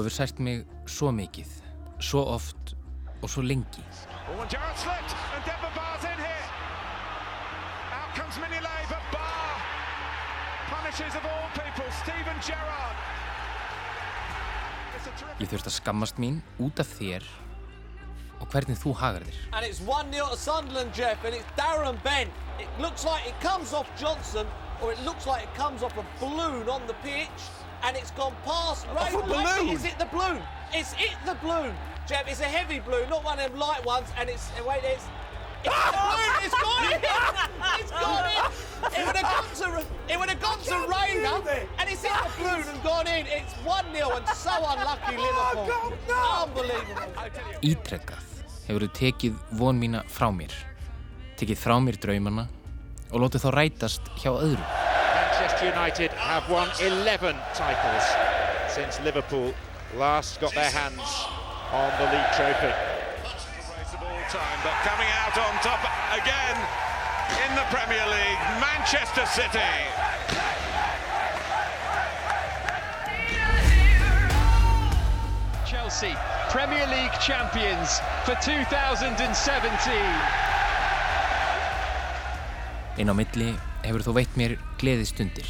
Þú hefur sært mig svo mikið, svo oft og svo lengi. Oh. Ég þurft að skammast mín út af þér og hvernig þú hagar þér. And it's 1 0 to Sunderland, Jeff, and it's Darren Bent. It looks like it comes off Johnson, or it looks like it comes off a balloon on the pitch, and it's gone past Ray. balloon? Is it the balloon? It's it the balloon, Jeff. It's a heavy balloon, not one of them light ones, and it's wait, it's. It's the balloon. It's gone in. It's gone in. It would have gone to it would have gone to Rayner, and it's in the balloon and gone in. It's one 0 and so unlucky Liverpool. Unbelievable. Ítrekkað hefur þú tekið von mína frá mér, tekið frá mér draumana og látið þá rætast hjá öðrum. Manchester United have won 11 titles since Liverpool last got their hands on the league trophy. race of all time, but coming out on top again in the Premier League, Manchester City. Chelsea, Premier League champions for 2017. Inn á milli hefur þú veitt mér gleði stundir,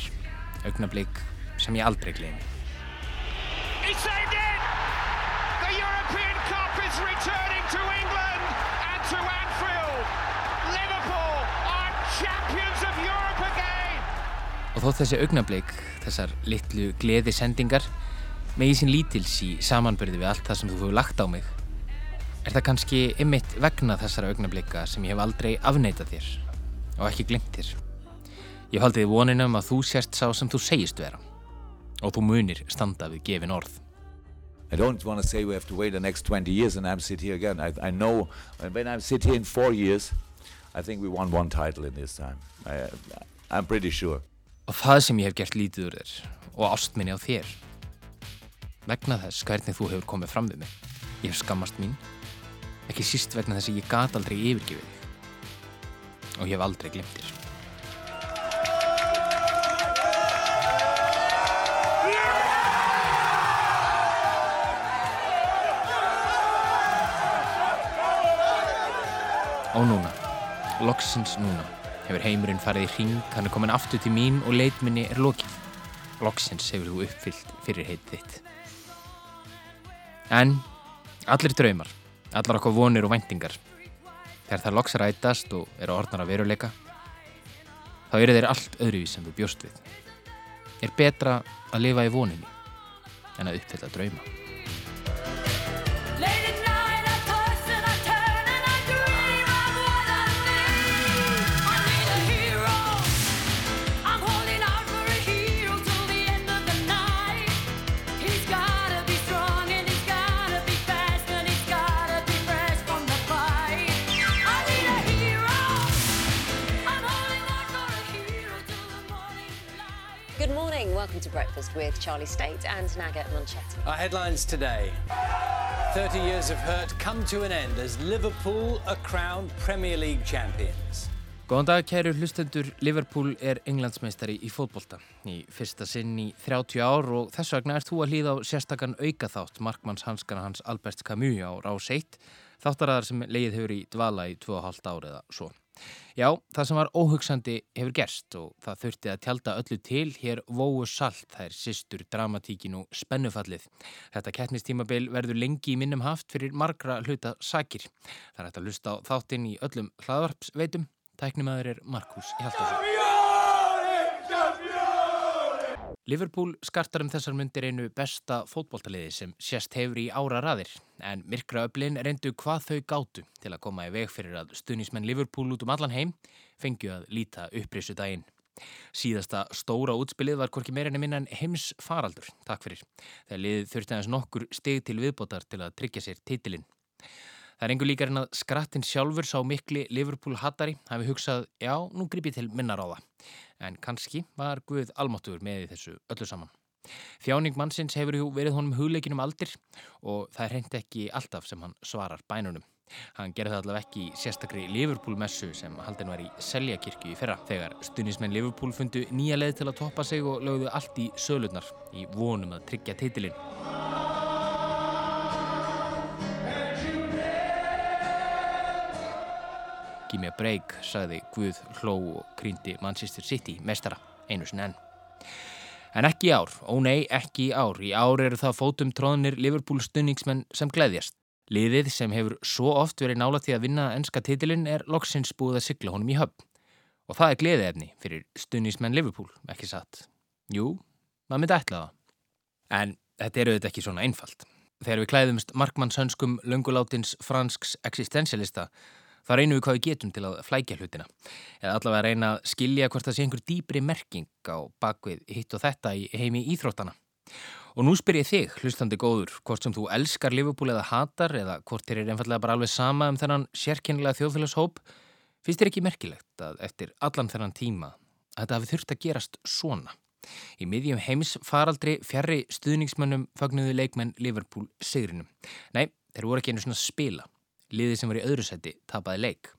augnablík sem ég aldrei gleymi. He saved it! The European Cup is returning to England and to Anfield. Liverpool are champions of Europe again. Og þó þessi augnablík, þessar litlu gleði sendingar, megi sín lítils í samanbyrði við allt það sem þú hefur lagt á mig, er það kannski ymmit vegna þessara augnablíka sem ég hef aldrei afneitað þér og ekki glemt þér. Ég haldi þið voninum að þú sérst sá sem þú segist vera og þú munir standa við gefin orð. I don't want to say we have to wait the next 20 years and I'm sit here again. I, I know when- when I sit here in four years, I think we won one title in this time. I, I'm pretty sure. Og það sem ég hef gert lítið úr þér og ástminni á þér. Vegna þess hvernig þú hefur komið fram við mig. Ég hef skammast mín. Ekki síst vegna þess að ég gat aldrei yfirgefið. Og ég hef aldrei glemt þér. Og núna, loksins núna, hefur heimurinn farið í hring, hann er komin aftur til mín og leitminni er lokið. Loksins hefur þú uppfyllt fyrir heit þitt. En allir draumar, allar okkar vonir og væntingar, þegar það loks rætast og eru orðnar að veruleika, þá eru þeir allt öðruvís sem þú bjóst við. Er betra að lifa í voninni en að uppfylla drauma. Breakfast with Charlie State and Naga Munchetti. Our headlines today 30 years of hurt come to an end as Liverpool are crowned Premier League champions. Góðan dag kæru hlustendur, Liverpool er englandsmeistari í fótbolta í fyrsta sinn í 30 ár og þess vegna ert þú að hlýða á sérstakann aukaþátt markmanns hanskana hans Albert Camus á Rás 1 þáttaraðar sem leið hefur í dvala í 2,5 ár eða svo. Já, það sem var óhugsandi hefur gerst og það þurfti að tjálta öllu til hér vóu salt, það er sýstur, dramatíkin og spennufallið. Þetta keppnistímabil verður lengi í minnum haft fyrir margra hluta sakir. Það er hægt að lusta á þáttinn í öllum hlaðvarpsveitum. Tæknimaður er Markus Hjaltarsson. Liverpool skartar um þessar myndir einu besta fótboltaliði sem sérst hefur í ára raðir en myrkraöflin reyndu hvað þau gátu til að koma í veg fyrir að stuðnismenn Liverpool út um allan heim fengju að líta upprisu daginn. Síðasta stóra útspilið var hvorki meira en minna en heims faraldur, takk fyrir, þegar liðið þurfti aðeins nokkur steg til viðbótar til að tryggja sér titilinn. Það er engur líkar en að skrattin sjálfur sá mikli Liverpool hattari hafi hugsað, já, nú gripið til minna ráða. En kannski var Guð almáttugur með þessu öllu saman. Þjáning mannsins hefur verið honum hugleikin um aldir og það er hreint ekki alltaf sem hann svarar bænunum. Hann gerði það allavega ekki í sérstakri Liverpool-messu sem haldin var í Seljakirkju í fyrra þegar stunismenn Liverpool fundu nýja leið til að toppa sig og lögðu allt í sölurnar í vonum að tryggja titilinn. Give me a break, sagði Guð hló og krýndi Manchester City mestara einu sinni enn. En ekki ár, ó nei, ekki ár. Í ár eru það fótum tróðnir Liverpool stunningsmenn sem gleðjast. Liðið sem hefur svo oft verið nála til að vinna ennska titilinn er loksins búið að sigla honum í höfn. Og það er gleðiðefni fyrir stunningsmenn Liverpool, ekki satt. Jú, maður myndi ætla það. En þetta eru þetta ekki svona einfalt. Þegar við klæðumst markmannshönskum löngulátins fransks existentialista þá reynum við hvað við getum til að flækja hlutina. Eða allavega reyna að skilja hvort það sé einhver dýbri merking á bakvið hitt og þetta í heimi íþróttana. Og nú spyr ég þig, hlustandi góður, hvort sem þú elskar Liverpool eða hatar eða hvort þér er einfallega bara alveg sama um þennan sérkennilega þjóðfélagshóp, finnst þér ekki merkilegt að eftir allan þennan tíma að þetta hafi þurft að gerast svona. Í miðjum heims faraldri fjarrri stuðningsmönnum fagnuðu leikmenn Liverpool sigrinum. Nei, þeir voru ekki einu svona spila. Liðið sem var í öðru seti tapaði leik.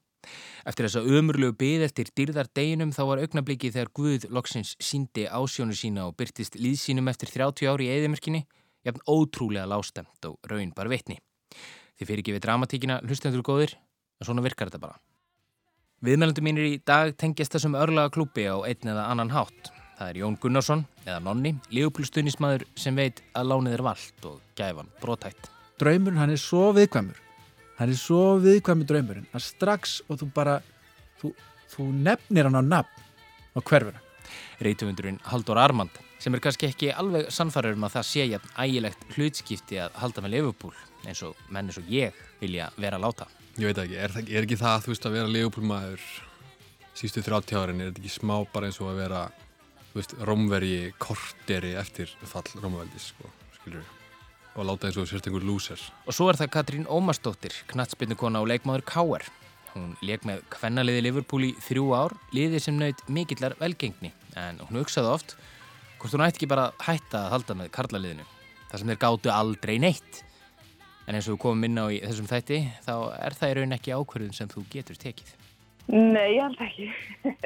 Eftir þess að ömurlegu byð eftir dýrðar deginum þá var augnabliki þegar Guð loksins síndi ásjónu sína og byrtist líðsínum eftir 30 ári í eðimerkinni, jafn ótrúlega lástemt og raun bara vitni. Þið fyrir ekki við dramatíkina hlustendur góðir, en svona virkar þetta bara. Viðmælundum mínir í dag tengjast þessum örlaga klúpi á einn eða annan hátt. Það er Jón Gunnarsson, eða Nonni, lífuplustunismæður sem veit að lánið er vald og gæfan brotætt. Draumurinn hann er svo viðkvæmur. Hann er svo viðkvæmur draumurinn að strax og þú bara, þú, þú nefnir hann á nafn á hverfuna. Reytumundurinn Haldur Armand sem er kannski ekki alveg sannfæður um að það sé jafn ægilegt hlutskipti að halda með Liverpool eins og menn eins og ég vilja vera að láta. Ég veit ekki, er, það- er ekki það þú veist að vera legjupólmaður sístu 30 árin, er þetta ekki smá bara eins og að vera þú veist, rómverji korteri eftir fall rómaveldis sko, skilur og láta eins og sérst einhver lúser Og svo er það Katrín Ómarsdóttir, knattspyrnukona og leikmaður K.R. Hún leik með kvennaliði Liverpool í þrjú ár, liði sem naut mikillar velgengni, en hún hugsaði oft hvort hún ætti ekki bara að hætta að halda með karlaliðinu, þar sem þeir gátu aldrei neitt. En eins og við komum inn á í þessum þætti, þá er það í raun ekki ákvörðun sem þú getur tekið. Nei, ég held ekki.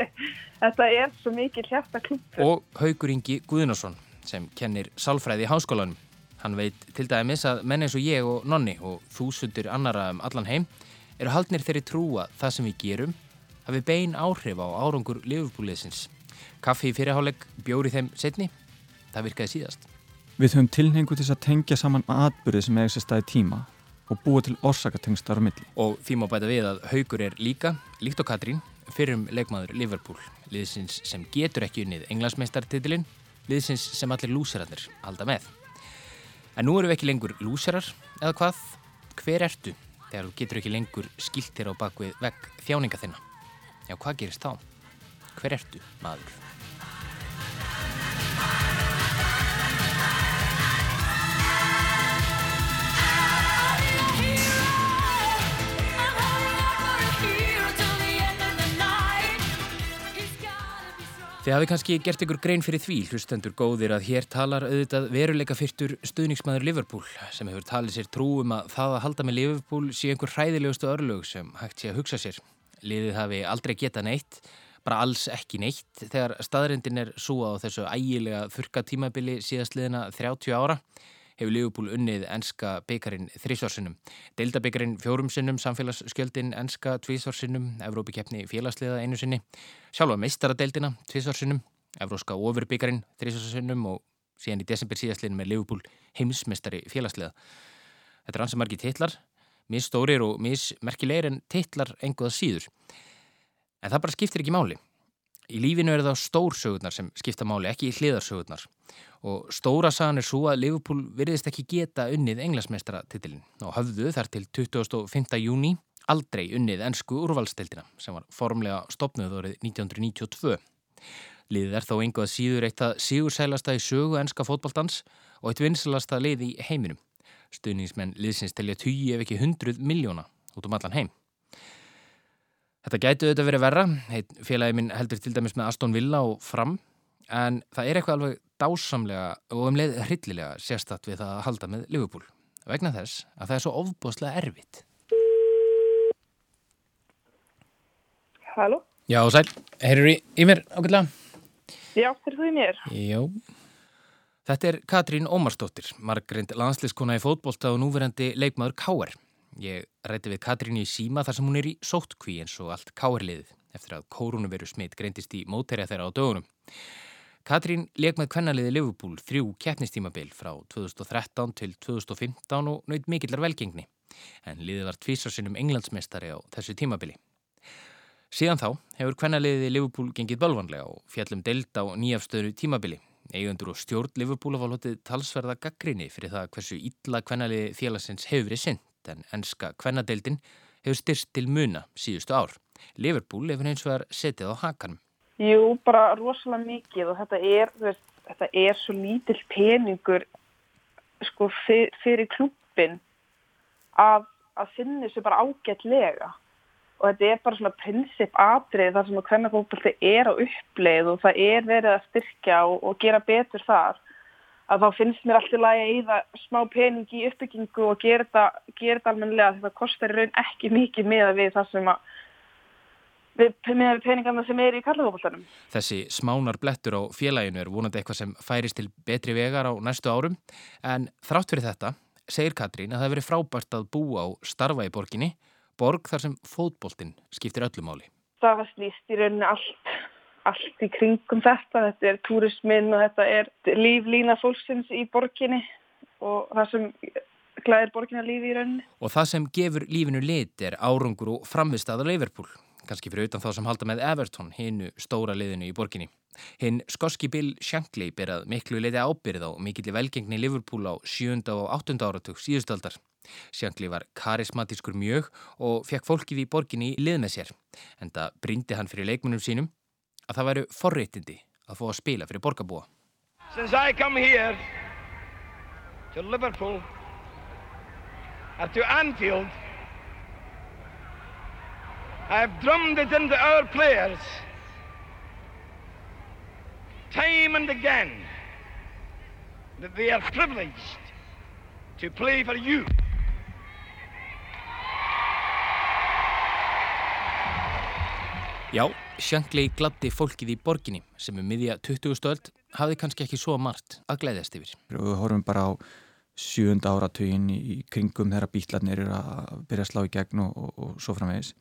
Þetta er svo mikið hljart að klúpa. Og Haugur Ingi Guðnason, sem kennir sálfræði í háskólanum. Hann veit til dæmis að menn eins og ég og Nonni og þúsundur annara um allan heim eru haldnir þeirri trúa það sem við gerum hafi bein áhrif á árangur liðupúliðsins. Kaffi í fyrirháleg, bjóri þeim setni, það virkaði síðast. Við höfum tilhengu til þess að tengja saman atbyrðið sem eiga sér staði tíma og búa til orsakatengstar milli. Og því má bæta við að Haugur er líka, líkt og Katrín, fyrrum leikmaður Liverpool, liðsins sem getur ekki unnið englandsmeistartitilinn, liðsins sem allir lúserarnir halda með. En nú eru við ekki lengur lúserar, eða hvað? Hver ertu þegar þú getur ekki lengur skilt þér á bakvið vegg þjáninga þinna? Já, hvað gerist þá? Hver ertu, maður? Þið hafi kannski gert ykkur grein fyrir því, hlustendur góðir, að hér talar auðvitað veruleika fyrtur stuðningsmaður Liverpool sem hefur talið sér trú um að það að halda með Liverpool sé einhver hræðilegustu örlög sem hægt sé að hugsa sér. Liðið hafi aldrei getað neitt, bara alls ekki neitt, þegar staðrindin er svo á þessu ægilega þurka tímabili síðast liðina 30 ára hefur Liverpool unnið enska byggarinn þrísvarsinnum. Deildabyggarinn fjórum sinnum, samfélagsskjöldin enska tvísvarsinnum, Evrópikeppni félagsliða einu sinni, sjálfa meistaradeildina tvísvarsinnum, Evróska ofurbyggjarinn þrísvarsinnum og síðan í desember síðastliðin með Liverpool heimsmeistari félagsliða. Þetta er ansi margi titlar, misstórir og missmerkilegir en titlar enguða síður. En það bara skiptir ekki máli. Í lífinu er það stórsögurnar sem skipta máli, ekki hliðarsögurnar. Og stóra sagan er svo að Liverpool virðist ekki geta unnið englasmestratitilin og höfðu þar til 25. júni aldrei unnið ennsku úrvalstildina sem var formlega stopnuð árið 1992. Liðið er þó einhvað síður eitt að sigursælasta í sögu ennska fótballtans og eitt vinsalasta lið í heiminum. Stuðningsmenn liðsins telja 20 ef ekki 100 miljóna út um allan heim. Þetta gæti auðvitað verið verra. Heit félagi minn heldur til dæmis með Aston Villa og Fram En það er eitthvað alveg dásamlega og um leið hryllilega sérstatt við það að halda með Liverpool. Vegna þess að það er svo ofbúðslega erfitt. Halló? Já, sæl. Heyrður í, í mér ákveðlega? Já, er þú í mér? Jó. Þetta er Katrín Ómarsdóttir, margrind landsliðskona í fótbolta og núverandi leikmaður Káer. Ég rætti við Katrín í síma þar sem hún er í sóttkví eins og allt Káerliðið eftir að kórunveru smitt greindist í móterja þeirra á dögunum. Katrín leik með kvennaliði Liverpool þrjú keppnistímabil frá 2013 til 2015 og naut mikillar velgengni, en liðið var tvísarsinnum englandsmestari á þessu tímabili. Síðan þá hefur kvennaliði Liverpool gengið bölvanlega og fjallum deild á nýjafstöðnu tímabili. Eigundur og stjórn Liverpool hafa lotið talsverða gaggrinni fyrir það hversu illa kvennaliði félagsins hefur verið synd, en enska kvennadeildin hefur styrst til muna síðustu ár. Liverpool hefur eins og er setið á hakanum. Jú, bara rosalega mikið og þetta er, veist, þetta er svo lítill peningur sko fyr, fyrir klúppin að, að finna þessu bara ágætlega og þetta er bara svona prinsip atrið þar sem að hvernig fólkvöldi er á uppleið og það er verið að styrkja og, og gera betur þar að þá finnst mér alltaf að eyða smá pening í uppbyggingu og gera þetta, gera þetta almennilega þetta kostar í raun ekki mikið með við það sem að við, með peningarna sem er í kallafókvöldanum. Þessi smánar blettur á félaginu er vonandi eitthvað sem færist til betri vegar á næstu árum en þrátt fyrir þetta segir Katrín að það verið frábært að búa á starfa í borginni, borg þar sem fótboltinn skiptir öllu máli. Það var slýst í rauninni allt, allt í kringum þetta, þetta er túrismin og þetta er líflína fólksins í borginni og það sem glæðir borginna lífi í rauninni. Og það sem gefur lífinu lit er árangur og framvistaða Liverpool kannski fyrir utan þá sem halda með Everton, hinnu stóra liðinu í borginni. Hinn skoski Bill Shankly berað miklu leiti ábyrð á mikilli velgengni Liverpool á sjönda og áttunda áratug síðustaldar. Shankly var karismatískur mjög og fekk fólkið í borginni í lið með sér, en það brindi hann fyrir leikmunum sínum að það væru forréttindi að fá að spila fyrir borgarbúa. Since I come here to Liverpool, or to Anfield, I've drummed it into our players time and again that they are privileged to play for you. Já, Shankly gladdi fólkið í borginni sem um miðja 20. stöld hafði kannski ekki svo margt að glæðast yfir. Og við horfum bara á sjönda áratugin í kringum þegar bítlarnir eru að byrja að slá í gegn og, og, og svo framvegis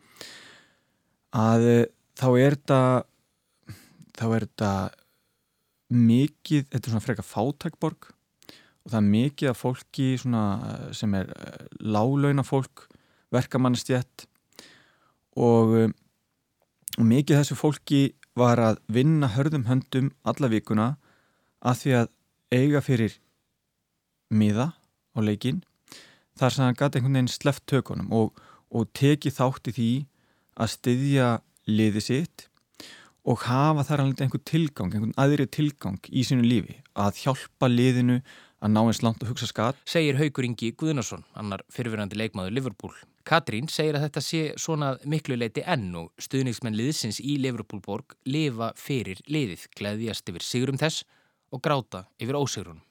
að eh, þá er þetta þá er þetta mikið, þetta er svona freka fátækborg og það er mikið af fólki sem er eh, lálauna fólk, verkamannstjett og, eh, og mikið þessu fólki var að vinna hörðum höndum alla vikuna að því að eiga fyrir miða á leikin þar sem hann gæti einhvern veginn sleft tökunum og, og teki þátt í því að styðja liði sitt og hafa þar alveg einhvern tilgang, einhvern aðri tilgang í sínu lífi að hjálpa liðinu að ná eins langt að hugsa skat. Segir Haugur Ingi Guðnarsson, annar fyrirverandi leikmaður Liverpool. Katrín segir að þetta sé svona miklu leiti enn og stuðningsmenn liðsins í Liverpoolborg lifa fyrir liðið, gleðjast yfir sigurum þess og gráta yfir ósigurunum.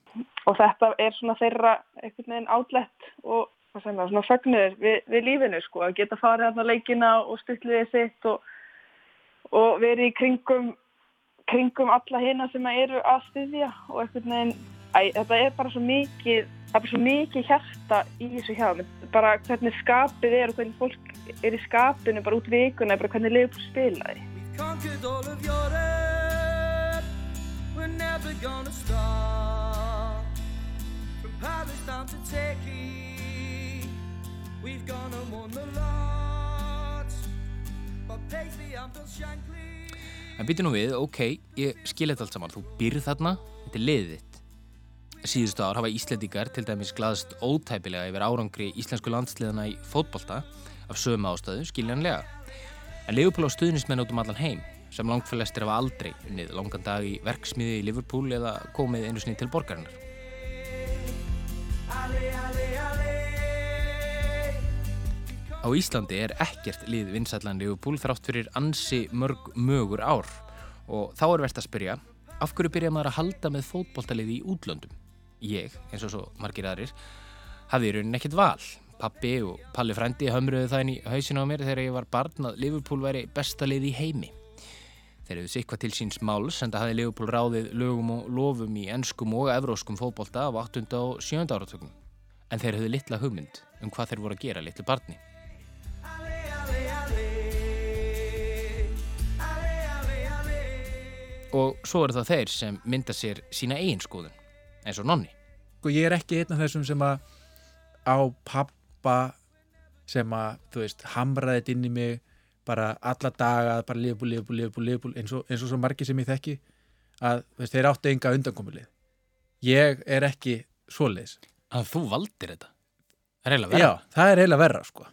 Og þetta er svona þeirra einhvern veginn átlett og er svona fögnur við, við lífinu sko að geta farið þarna leikina og styrliðið sitt og, og verið í kringum kringum alla hérna sem eru að styðja og einhvern veginn æ, þetta er bara svo mikið það er bara svo mikið hjarta í þessu hjá bara hvernig skapið er og hvernig fólk er í skapinu bara út vikuna bara hvernig liður spilaði Conquered all of Europe. We're never gonna stop. From Paris down to Turkey, we've gone and won the lot. But Paisley and Bill Shankly. En býtu nú við, ok, ég skil þetta allt saman, þú býrð þarna, þetta er liðið þitt. Síðustu ár hafa Íslendingar til dæmis glaðst ótæpilega yfir árangri íslensku landsliðana í fótbolta af sögum ástöðu, skiljanlega. En Liverpool á stuðnismenn út um allan heim sem langt fyrir lestir hafa aldrei unnið langan dag í verksmiði í Liverpool eða komið einu snið til borgarinnar. Á Íslandi er ekkert lið vinsætlan Liverpool þrátt fyrir ansi mörg mögur ár og þá er verðt að spyrja Af hverju byrjaði maður að halda með fótboltaliði í útlöndum? Ég, eins og svo margir aðrir, hafði í rauninni ekkert val. Pappi og Palli frændi hömruðu það inn í hausinu á mér þegar ég var barn að Liverpool væri besta lið í heimi. Þeir hefðu sikvað til síns máls en það hafði Liverpool ráðið lögum og lofum í ennskum og evróskum fótbolta á 8. og 7. áratökum. En þeir höfðu litla hugmynd um hvað þeir voru að gera litlu barni. Og svo eru það þeir sem mynda sér sína eigin skoðun, eins og nonni. Sko ég er ekki einn af þessum sem að á pappa sem að, þú veist, hamraði þetta inn í mig bara alla daga, bara Liverpool, Liverpool, Liverpool, Liverpool eins og, eins og svo margir sem ég þekki að veist, þeir áttu enga undankomulið. Ég er ekki svoleiðis. Að þú valdir þetta? Það er eiginlega verra. Já, það er eiginlega verra, sko.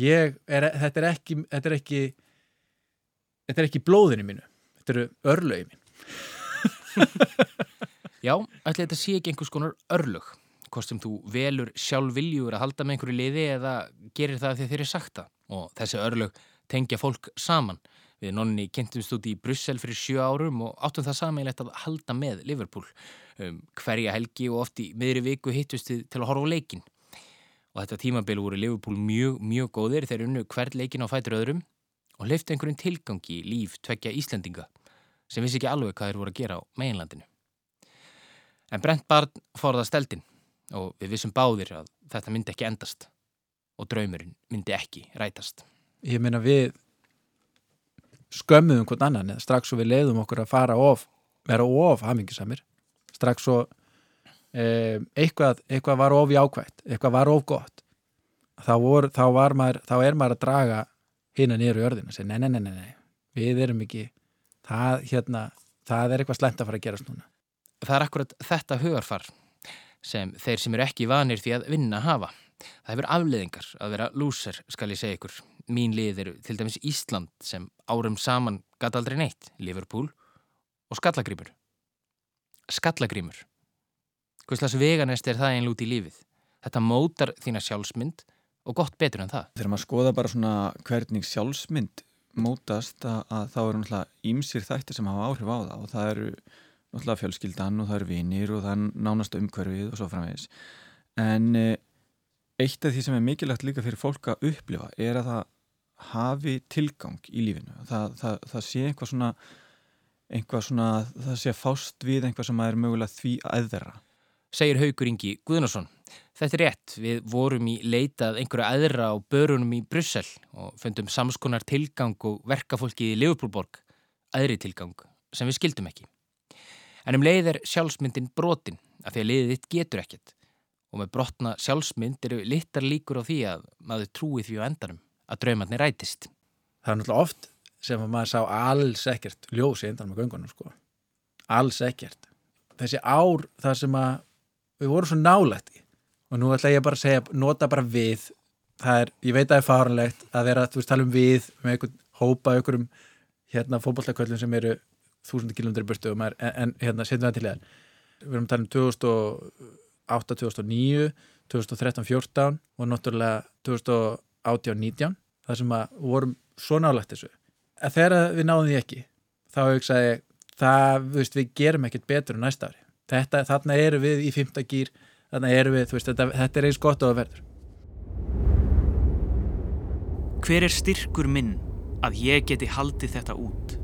Ég er, þetta er ekki, þetta er ekki, þetta er ekki blóðinu mínu. Þetta eru örlögi mín. Já, ætli þetta sé ekki einhvers konar örlög. Hvort sem þú velur sjálf viljur að halda með einhverju liði eða gerir það því þeir eru sagt það. Og þessi örlög tengja fólk saman. Við nonni kynntumst út í Brussel fyrir sjö árum og áttum það sammeilegt að halda með Liverpool. Um, hverja helgi og oft í miðri viku hittust við til að horfa á leikin. Og þetta tímabil voru Liverpool mjög, mjög góðir þegar unnu hvert leikin á fætur öðrum og leifti einhverjum tilgangi í líf tvekja Íslandinga sem vissi ekki alveg hvað þeir voru að gera á meginlandinu. En Brent Barn fórða steldin og við vissum báðir að þetta myndi ekki endast. Og draumurinn myndi ekki rætast. Ég meina við skömmuðum hvern annan eða strax og við leiðum okkur að fara of, vera of hamingisamir strax og um, eitthvað, eitthvað var of jákvægt eitthvað var of gott. Þá, vor, þá, maður, þá er maður að draga hinn að niður í örðinu og segja nei, nei, nei, nei, við erum ekki það, hérna, það er eitthvað slemt að fara að gerast núna Það er akkurat þetta hugarfar sem þeir sem eru ekki vanir því að vinna hafa. Það hefur afleðingar að vera lúser, skal ég segja ykkur. Mín lið eru til dæmis Ísland sem árum saman gata aldrei neitt, Liverpool og skallagrímur. Skallagrímur. Hvers veganest er það einlega út í lífið? Þetta mótar þína sjálfsmynd og gott betur en það. Þegar maður skoða bara svona hvernig sjálfsmynd mótast að, að þá eru náttúrulega ímsir þættir sem hafa áhrif á það og það eru náttúrulega fjölskyldan og það eru vinir og það er nánast umhverfið og svo framvegis. En eitt af því sem er mikilvægt líka fyrir fólk að upplifa er að það hafi tilgang í lífinu. Það, það, það sé eitthvað svona eitthvað svona, það sé fást við eitthvað sem er mögulega því aðverra Segir Haugur Ingi Guðnarsson Þetta er rétt, við vorum í leitað einhverju aðra á börunum í Brussel og fundum samskonar tilgang og verkafólki í Leopoldborg aðri tilgang sem við skildum ekki En um leið er sjálfsmyndin brotin af því að leiðið þitt getur ekkert og með brotna sjálfsmynd eru littar líkur á því að maður trúi því á endanum að draumarnir rætist. Það er náttúrulega oft sem að maður sá alls ekkert ljós í endanum á göngunum sko. Alls ekkert. Þessi ár þar sem að við vorum svo nálægt í og nú ætla ég bara að segja, nota bara við það er, ég veit að það er faranlegt að vera, þú veist, tala um við með einhvern hópa, einhverjum hérna fótbollaköllum sem eru þúsundir kilómetri burtu en, en hérna setjum við það til það við erum að tala um 2008, 2009 2013, 14 og náttúrulega 2018, 19 það sem að vorum svo nálagt þessu. Að þegar við náðum því ekki þá hugsaði það, veist, við gerum ekkert betur næsta ári. Þetta, þarna eru við í fymta gýr þarna eru við, veist, þetta, þetta er eins gott og að verður. Hver er styrkur minn að ég geti haldið þetta út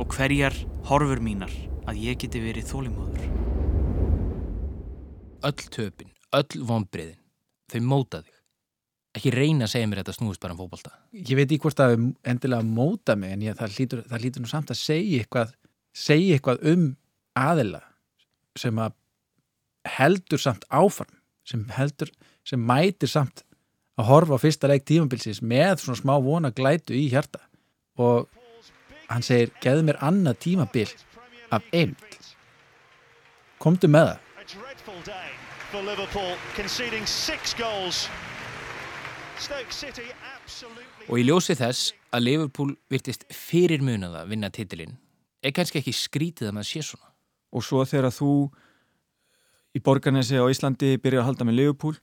og hverjar horfur mínar að ég geti verið þólimóður. Öll töpin, öll vonbriðin, þau móta þig. Ekki reyna að segja mér þetta snúist bara um fókbalta. Ég veit ekki hvort það er endilega að móta mig en ég, það, lítur, það lítur nú samt að segja eitthvað, segja eitthvað um aðila sem að heldur samt áfarm, sem heldur, sem mætir samt að horfa á fyrsta leik tímabilsins með svona smá vona glætu í hjarta og hann segir, geðu mér annað tímabil af eind komdu með það. Og í ljósi þess að Liverpool virtist fyrir munað að vinna titilinn er kannski ekki skrítið að maður sé svona? Og svo þegar þú í borgarnesi á Íslandi byrjar að halda með Liverpool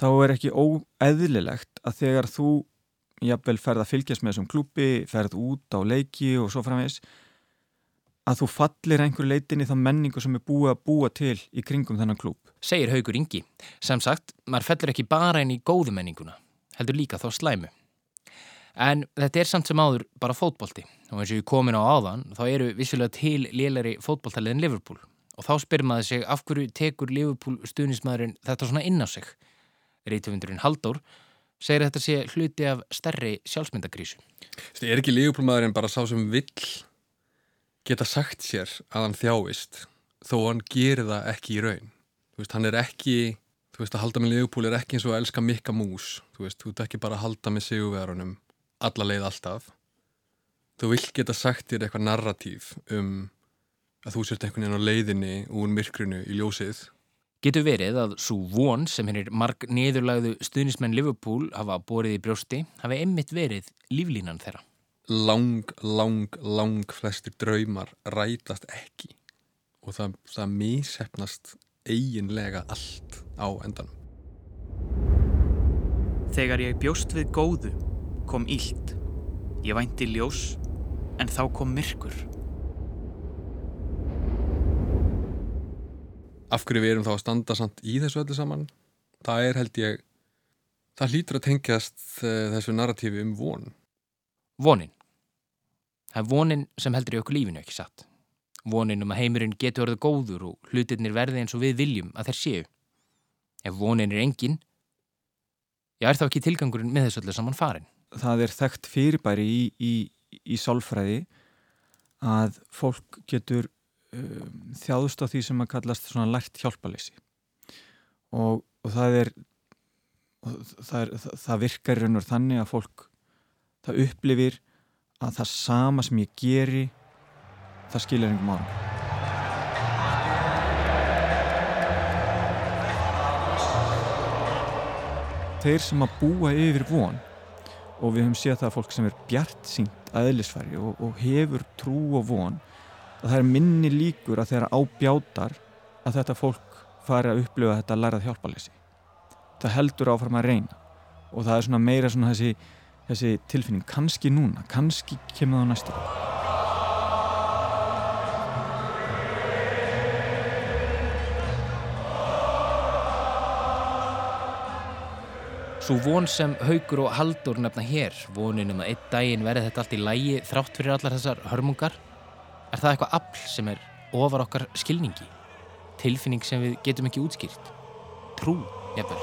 þá er ekki óeðlilegt að þegar þú jafnvel ferð að fylgjast með þessum klúpi, ferð út á leiki og svo framvegs að þú fallir einhver leitin í þá menningu sem er búið að búa til í kringum þennan klúb. Segir Haugur Ingi. Sem sagt, maður fellur ekki bara inn í góðu menninguna, heldur líka þá slæmu. En þetta er samt sem áður bara fótbolti og eins og ég komin á áðan þá eru vissulega til lélæri fótboltaliðin Liverpool og þá spyrir maður sig af hverju tekur Liverpool stuðnismæðurinn þetta svona inn á sig. Rítumundurinn Halldór segir þetta sé hluti af stærri sjálfsmyndakrísu. Þetta er ekki lífupólmaðurinn bara sá sem vill geta sagt sér að hann þjáist þó hann gerir það ekki í raun. Þú veist, hann er ekki, þú veist, að halda með lífupól er ekki eins og að elska mikka mús. Þú veist, þú ert ekki bara að halda með sigurverunum alla leið alltaf. Þú vill geta sagt þér eitthvað narratív um að þú sért einhvern veginn á leiðinni úr myrkrunu í ljósið. Getur verið að svo von sem hennir marg niðurlagðu stuðnismenn Liverpool hafa borið í brjósti hafi einmitt verið líflínan þeirra. Lang, lang, lang flestir draumar rætast ekki og það, það mísefnast eiginlega allt á endanum. Þegar ég bjóst við góðu kom ílt. Ég vænti ljós en þá kom myrkur. Af hverju við erum þá að standa samt í þessu öllu saman? Það er held ég, það hlýtur að tengjast uh, þessu narratífi um von. Vonin. Það er vonin sem heldur í okkur lífinu ekki satt. Vonin um að heimurinn getur orðið góður og hlutirnir verði eins og við viljum að þeir séu. Ef vonin er engin, já er þá ekki tilgangurinn með þessu öllu saman farin. Það er þekkt fyrirbæri í, í, í sálfræði að fólk getur um, þjáðust á því sem að kallast svona lært hjálpaleysi og, og það er það, er, það, virkar raun og þannig að fólk það upplifir að það sama sem ég geri það skiljar einhverjum árum þeir sem að búa yfir von og við höfum séð það að fólk sem er bjart sínt aðeinsfæri og, og hefur trú og von að það er minni líkur að þeirra ábjátar að þetta fólk fari að upplifa þetta lærað hjálpalessi það heldur áfram að reyna. Og það er svona meira svona þessi, þessi tilfinning, kannski núna kannski kemur það á næstu Svo von sem Haugur og Haldur nefna hér, vonin um að einn daginn verði þetta allt í lægi þrátt fyrir allar þessar hörmungar, er það eitthvað afl sem er ofar okkar skilningi? Tilfinning sem við getum ekki útskýrt? Trú, jafnvel.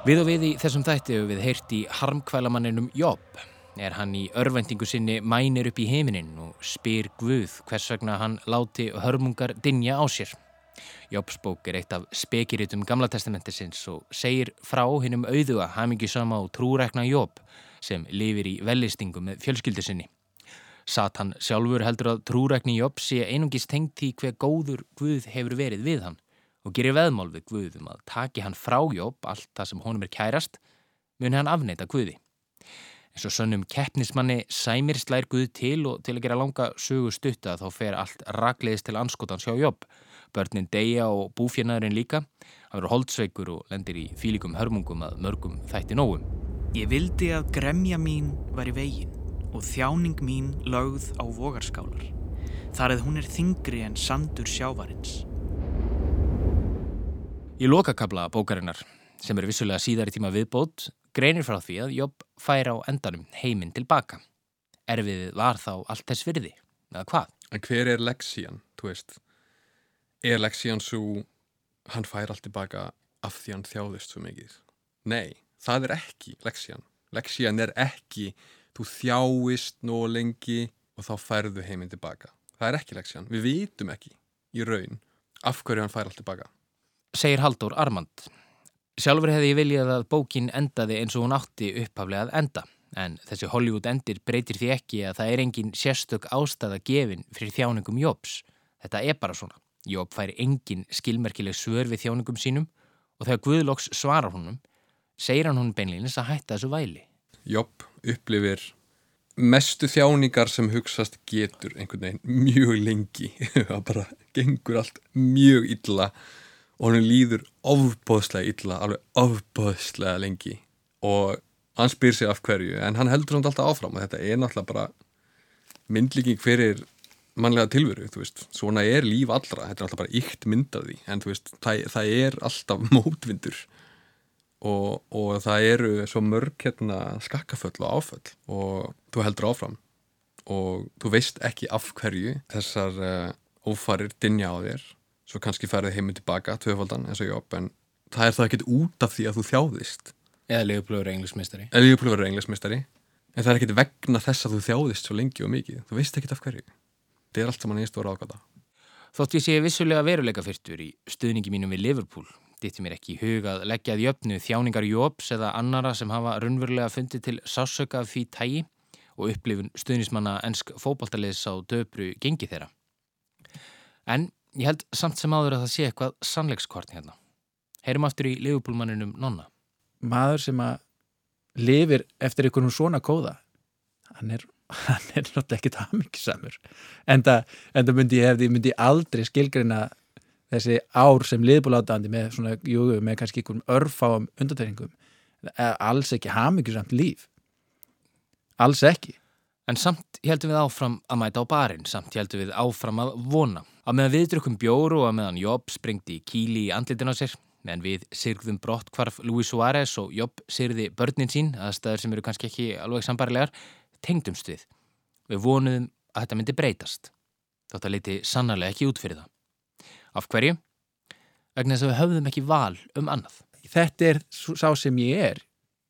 Við og við í þessum þætti hefur við heyrt í harmkvælamanninum Jobb. Er hann í örvendingu sinni mænir upp í heiminin og spyr Guð hvers vegna hann láti hörmungar dinja á sér. Jobbsbók er eitt af spekiritum Gamla testamentisins og segir frá hinnum auðuga hamingjusama og trúrækna Jobb sem lifir í vellistingu með fjölskyldu sinni. Satan sjálfur heldur að trúrækni Jobb sé einungis tengt í hver góður Guð hefur verið við hann og gerir veðmál við Guðum að taki hann frá Jobb allt það sem honum er kærast muni hann afneita Guði. En svo sönnum keppnismanni sæmir slær Guð til og til að gera langa sögu stutta þá fer allt ragleiðist til anskotans hjá Jobb. Börnin deyja og búfjörnaðurinn líka. Hann verður holdsveikur og lendir í fílikum hörmungum að mörgum þætti nógum. Ég vildi að gremja mín var í vegin og þjáning mín lögð á vogarskálar. Þar að hún er þingri en sandur sjávarins. Í lokakabla bókarinnar, sem er vissulega síðar í tíma viðbót, greinir frá því að Jobb fær á endanum heiminn tilbaka. Erfiðið var þá allt þess virði, eða hvað? En hver er Lexian, þú veist? Er Lexian svo, hann fær allt tilbaka af því hann þjáðist svo mikið? Nei, það er ekki Lexian. Lexian er ekki, þú þjáist nóg lengi og þá færðu heiminn tilbaka. Það er ekki Lexian. Við vitum ekki í raun af hverju hann fær allt tilbaka. Segir Haldur Armand. Sjálfur hefði ég viljað að bókin endaði eins og hún átti upphaflega að enda. En þessi Hollywood endir breytir því ekki að það er engin sérstök ástæða gefin fyrir þjáningum Jóps. Þetta er bara svona. Jób fær engin skilmerkileg svör við þjáningum sínum og þegar Guðlóks svarar honum, segir hann hún beinleginis að hætta þessu væli. Jobb upplifir mestu þjáningar sem hugsast getur einhvern veginn mjög lengi. Það bara gengur allt mjög illa og hann líður ofbóðslega illa, alveg ofbóðslega lengi. Og hann spyr sig af hverju en hann heldur samt alltaf áfram og þetta er náttúrulega bara myndlíking fyrir mannlega tilveru, þú veist, svona er líf allra, þetta er alltaf bara ykt mynd af því en þú veist, það, það er alltaf mótvindur og, og það eru svo mörg hérna skakkaföll og áföll og þú heldur áfram. Og þú veist ekki af hverju þessar uh, ófarir dinja á þér. Svo kannski ferði heiminn tilbaka tvöfaldan eins og jobb en það er það ekkert út af því að þú þjáðist. Eða verður englismistari eða verður englismistari en það er ekkert vegna þess að þú þjáðist svo lengi og mikið. Þú veist ekkert af hverju. Þetta er allt saman einn stóra ágata. Þótt ég sé vissulega veruleika fyrstur í stuðningi mínum við Liverpool ditti mér ekki í hug að leggja að jöfnu þjáningar Jóps eða annara sem hafa raunverulega fundið til sásöka því tægi og upplifun stuðnismanna ennsk fótballtaliðs á döpru gengi þeirra. En ég held samt sem áður að það sé eitthvað sannleikskvartni hérna. Heyrum aftur í Liverpool-manninum Nonna. maður sem að lifir eftir einhvern svona kóða hann er, hann er náttúrulega ekkit hamingisamur en það myndi ég hefði myndi aldrei skilgreina þessi ár sem liðbúlátaðandi með svona, jú, með kannski einhverjum örfáum undatæringum alls ekki hamingisamt líf alls ekki En samt heldum við áfram að mæta á barinn, samt heldum við áfram að vona. Að meðan við drukkum bjóru og að meðan Jobb sprengdi kíli í andlitin á sér, meðan við sirgðum brott hvarf Luis Suárez og Jobb sirði börnin sín, aðstæður sem eru kannski ekki alveg sambarilegar, tengdumst við. Við vonuðum að þetta myndi breytast. Þetta leiti sannarlega ekki út fyrir það. Af hverju? Vegna þess að við höfðum ekki val um annað. þetta er sá sem ég er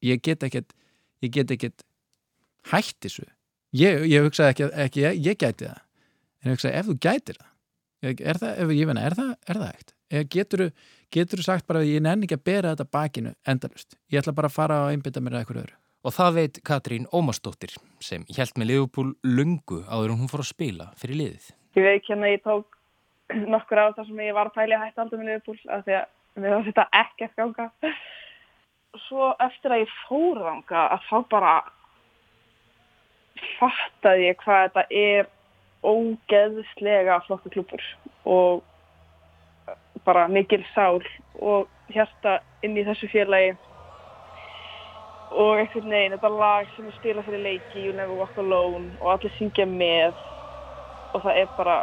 ég get ekkert ég get ekkert hætt þessu ég, ég hugsaði ekki, ekki ég, ég gæti það en ég hugsaði ef þú gætir það er það, ef ég finna, er það, er það hægt getur, getur sagt bara að ég nenni ekki að bera þetta bakinu endalust ég ætla bara að fara og einbytta mér að eitthvað öðru Og það veit Katrín Ómarsdóttir sem hjælt með Liverpool lungu áður en hún fór að spila fyrir liðið. Ég veit ekki að ég tók nokkur á það sem ég var að pæli að hætta aldrei með Liverpool af því að mér var þetta ekkert ganga. Svo eftir að ég fór þanga að þá bara fattaði ég hvað þetta er ógeðslega flottu klúpur og bara mikil sál og hjarta inn í þessu félagi og einhvern veginn þetta lag sem spila fyrir leiki You Never Walk Alone og allir syngja með og það er bara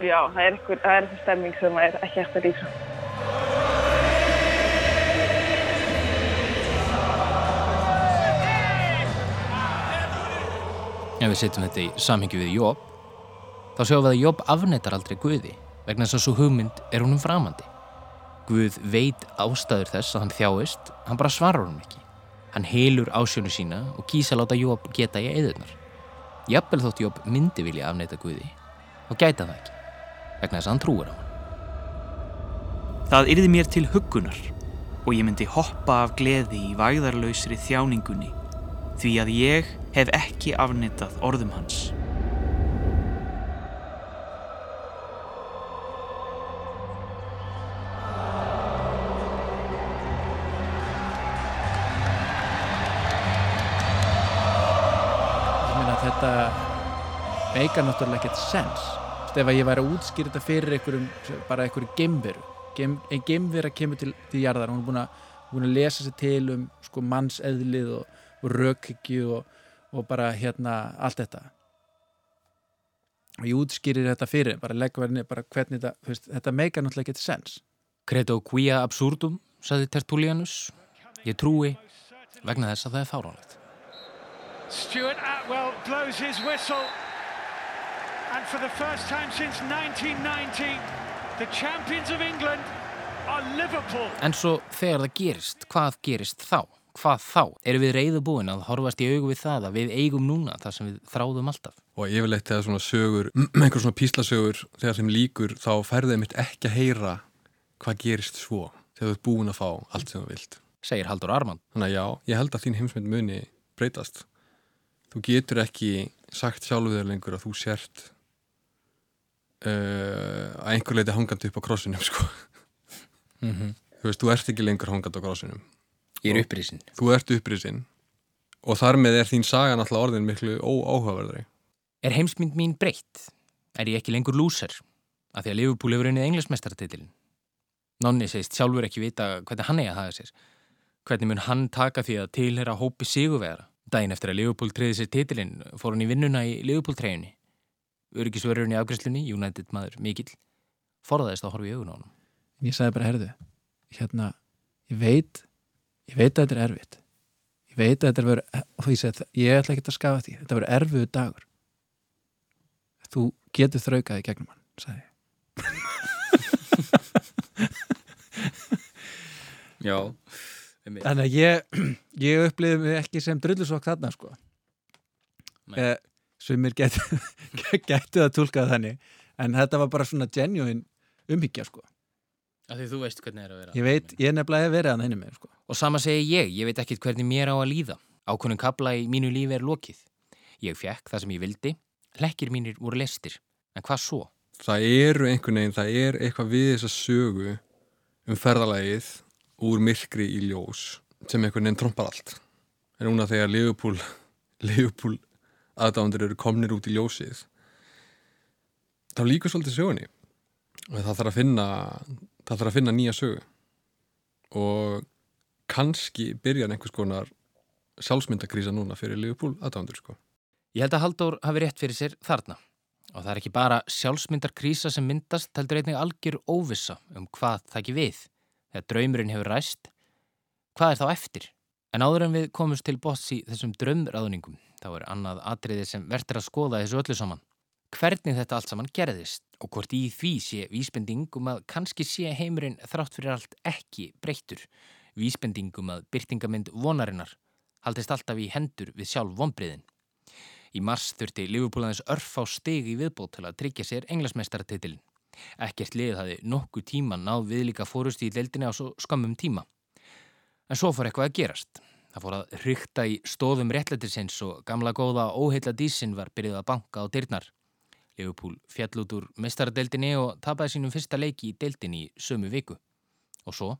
já, það er einhver stemming sem er ekki eftir að lýsa Ef við setjum þetta í samhengi við Jobb, þá sjáum við að Jobb afnettar aldrei Guði vegna þess að svo hugmynd er húnum framandi. Guð veit ástæður þess að hann þjáist, hann bara svarar honum ekki. Hann helur ásjónu sína og kýsa láta Jobb geta í eðurnar. Jafnvel þótt Jobb myndi vilja afnetta Guði og gæta það ekki, vegna þess að hann trúir á hann. Það yrði mér til huggunar og ég myndi hoppa af gleði í vægðarlausri þjáningunni því að ég hef ekki afnitað orðum hans. ég meina þetta meikar náttúrulega ekkert sens ef að ég væri að útskýra þetta fyrir einhverjum, bara einhverju gemveru Gem, ein gemvera kemur til, til jarðar hún er búin að, búin að lesa sér til um sko, mannseðlið og, og rökhyggju og, og bara hérna allt þetta og ég útskýrir þetta fyrir bara leggur henni bara hvernig þetta, veist, þetta meikar náttúrulega ekkert sens Credo quia absurdum, saði Tertullianus. Ég trúi vegna þess að það er fáránlegt. Stuart Atwell blows his whistle. And for the first time since 1990, the champions of England are Liverpool. En svo þegar það gerist, hvað gerist þá? Hvað þá? Erum við reyðu búin að horfast í augu við það að við eigum núna það sem við þráðum alltaf? og yfirleitt þegar svona sögur einhver svona píslasögur þegar þeim líkur þá færðið mitt ekki að heyra hvað gerist svo þegar þú ert búin að fá allt sem þú vilt segir Haldur Arman þannig að já, ég held að þín heimsmynd muni breytast þú getur ekki sagt sjálfu þér lengur að þú sért að einhver leiti hangandi upp á krossinum sko. Mhm. þú veist, þú ert ekki lengur hangandi á krossinum Ég er Og upprisinn. þú ert upprisinn og þar með er þín saga náttúrulega orðin miklu óáhugaverðari Er heimsmynd mín breytt? Er ég ekki lengur lúser? Af því að Liverpool hefur unnið englismestaratitilin. Nonni segist sjálfur ekki vita hvernig hann eigi að hafa sér. Hvernig mun hann taka því að tilhera hópi sigurvegara? Dæin eftir að Liverpool triði sér titilinn fór hann í vinnuna í Liverpool-treyjunni. Öryggisvörurinn í afgræslunni, United maður mikill, forðaðist að horfa í augun á hann. Ég sagði bara, herðu, hérna, ég veit, ég veit að þetta er erfitt. Ég veit að þetta er verið, og því segi ég ætla ekki að skafa því, þetta verið erfiðu dagur. Þú getur þraukaði gegnum hann, sagði ég. Já. Þannig að ég, ég upplýði mig ekki sem drullusokk þarna, sko. Eh, sumir getu, getu að tólka það þannig, en þetta var bara svona genuine umhyggja, sko. Af því þú veist hvernig það er að vera. Ég veit, ég nefnilega hef verið að henni með, sko. Og sama segi ég, ég veit ekkit hvernig mér á að líða. Ákvörnum kabla í mínu lífi er lokið. Ég fekk það sem ég vildi, lekkir mínir voru lestir. En hvað svo? Það eru einhvern veginn, það er eitthvað við þessa sögu um ferðalagið úr myrkri í ljós sem einhvern veginn trompar allt. En núna þegar Liverpool, Liverpool aðdándur eru komnir út í ljósið þá líkur svolítið sögunni og það þarf að finna það þarf að finna nýja sögu og kannski byrjar einhvers konar sjálfsmyndakrísa núna fyrir Liverpool aðdándur sko. Ég held að Halldór hafi rétt fyrir sér þarna. Og það er ekki bara sjálfsmyndarkrísa sem myndast, heldur einnig algjör óvissa um hvað það ekki við. Þegar draumurinn hefur ræst, hvað er þá eftir? En áður en við komumst til bots í þessum draumráðningum, þá er annað atriði sem verður að skoða þessu öllu saman. Hvernig þetta allt saman gerðist og hvort í því sé vísbending um að kannski sé heimurinn þrátt fyrir allt ekki breyttur. Vísbending um að byrtingamind vonarinnar haldist alltaf í hendur við sjálf vonbriðin. Í mars þurfti Liverpool aðeins örf á stig í viðbót til að tryggja sér englasmeistaratitilin. Ekkert lið hafi nokkuð tíma náð viðlíka fórust í deildinni á svo skammum tíma. En svo fór eitthvað að gerast. Það fór að hrykta í stóðum réttlættisins og gamla góða óheilla dísin var byrjuð að banka á dyrnar. Liverpool fjall út úr meistaradeildinni og tapaði sínum fyrsta leiki í deildinni í sömu viku. Og svo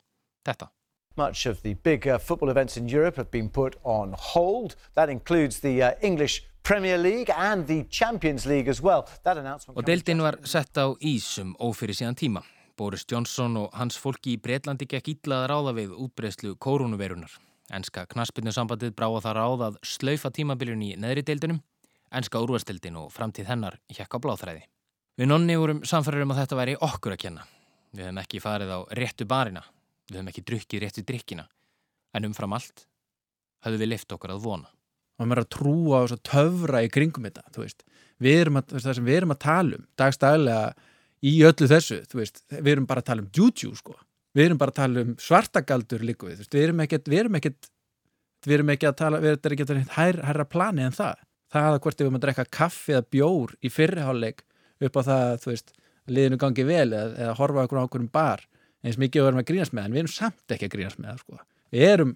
þetta. Much of the big uh, football events in Europe have been put on hold. That includes the uh, English Premier League and the Champions League as well. That announcement Og deildin var sett á ísum ófyrir síðan tíma. Boris Johnson og hans fólki í Breitlandi gekk illa að ráða við útbreyslu koronavirunar. Enska knaspinnu bráða það ráð að slaufa tímabiljun í neðri deildunum. Enska úrvastildin og framtíð hennar hjekk á bláþræði. Við nonni vorum samfærir um að þetta væri okkur að kenna. Við hefum ekki farið á réttu barina. Við hefum ekki drukkið réttu drikkina. En umfram allt höfum við lift okkur að vona og maður er að trúa að töfra í kringum þetta, þú veist, við erum að, það sem við erum að tala um, dagstæðilega í öllu þessu, þú veist, við erum bara að tala um juju, sko, við erum bara að tala um svartagaldur líka við, við erum ekkert við erum ekkert, við erum ekki að tala við erum ekki að tala hær, hærra plani en það. Það að hvort við erum að drekka kaffi eða bjór í fyrriháleik upp á það, þú veist, liðinu gangi vel eða, eða horfa okkur á okkur um bar eins mikið við erum að grínast með, en við erum samt ekki að grínast með það, sko, við erum,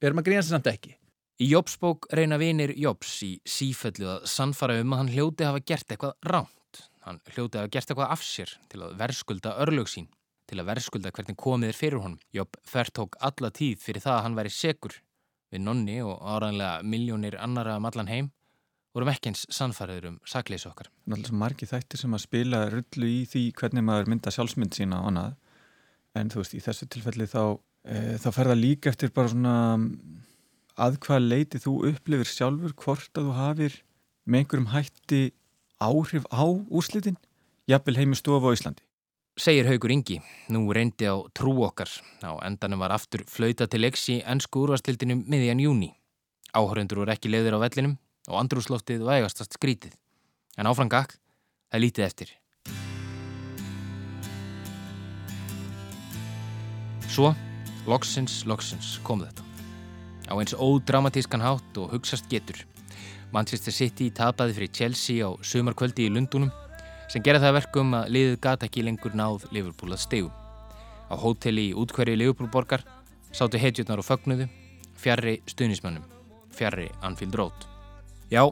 við erum að grínast samt ekki. Í Jópsbók reyna vinir Jóps í sífellu að sannfara um að hann hljóti hafa gert eitthvað ránt. Hann hljóti hafa gert eitthvað af sér til að verskulda örlög sín, til að verskulda hvernig komið er fyrir honum. Jóp fertók alla tíð fyrir það að hann væri segur. Við nonni og áraðanlega miljónir annara um allan heim vorum ekki eins sannfaraður um sakleysi okkar. Það er alltaf margi þættir sem að spila rullu í því hvernig maður mynda sjálfsmynd sína og annað. En þú veist, í þessu tilfelli þá, e, þá fer það líka eftir bara svona að hvað leiti þú upplifir sjálfur hvort að þú hafir með einhverjum hætti áhrif á úrslitin jafnvel heimi stofu á Íslandi Segir Haugur Ingi, nú reyndi á trú okkar. Á endanum var aftur flauta til leiks í ennsku úrvastildinum miðjan júni Áhörundur voru ekki leiðir á vellinum og andrúsloftið vægastast skrítið. En áfram gakk, það lítið eftir. Svo, loksins, loksins kom þetta. Á eins ódramatískan hátt og hugssast getur. Manchester City tapaði fyrir Chelsea á sömarkvöldi í Lundunum sem gera það verkum að liðið gata ekki lengur náð Liverpool að stegu. Á hóteli í útkverju Liverpoolborgar sátu heitjurnar og fögnuðu, fjarrri stuðnismannum, fjarrri Anfield Road. Já,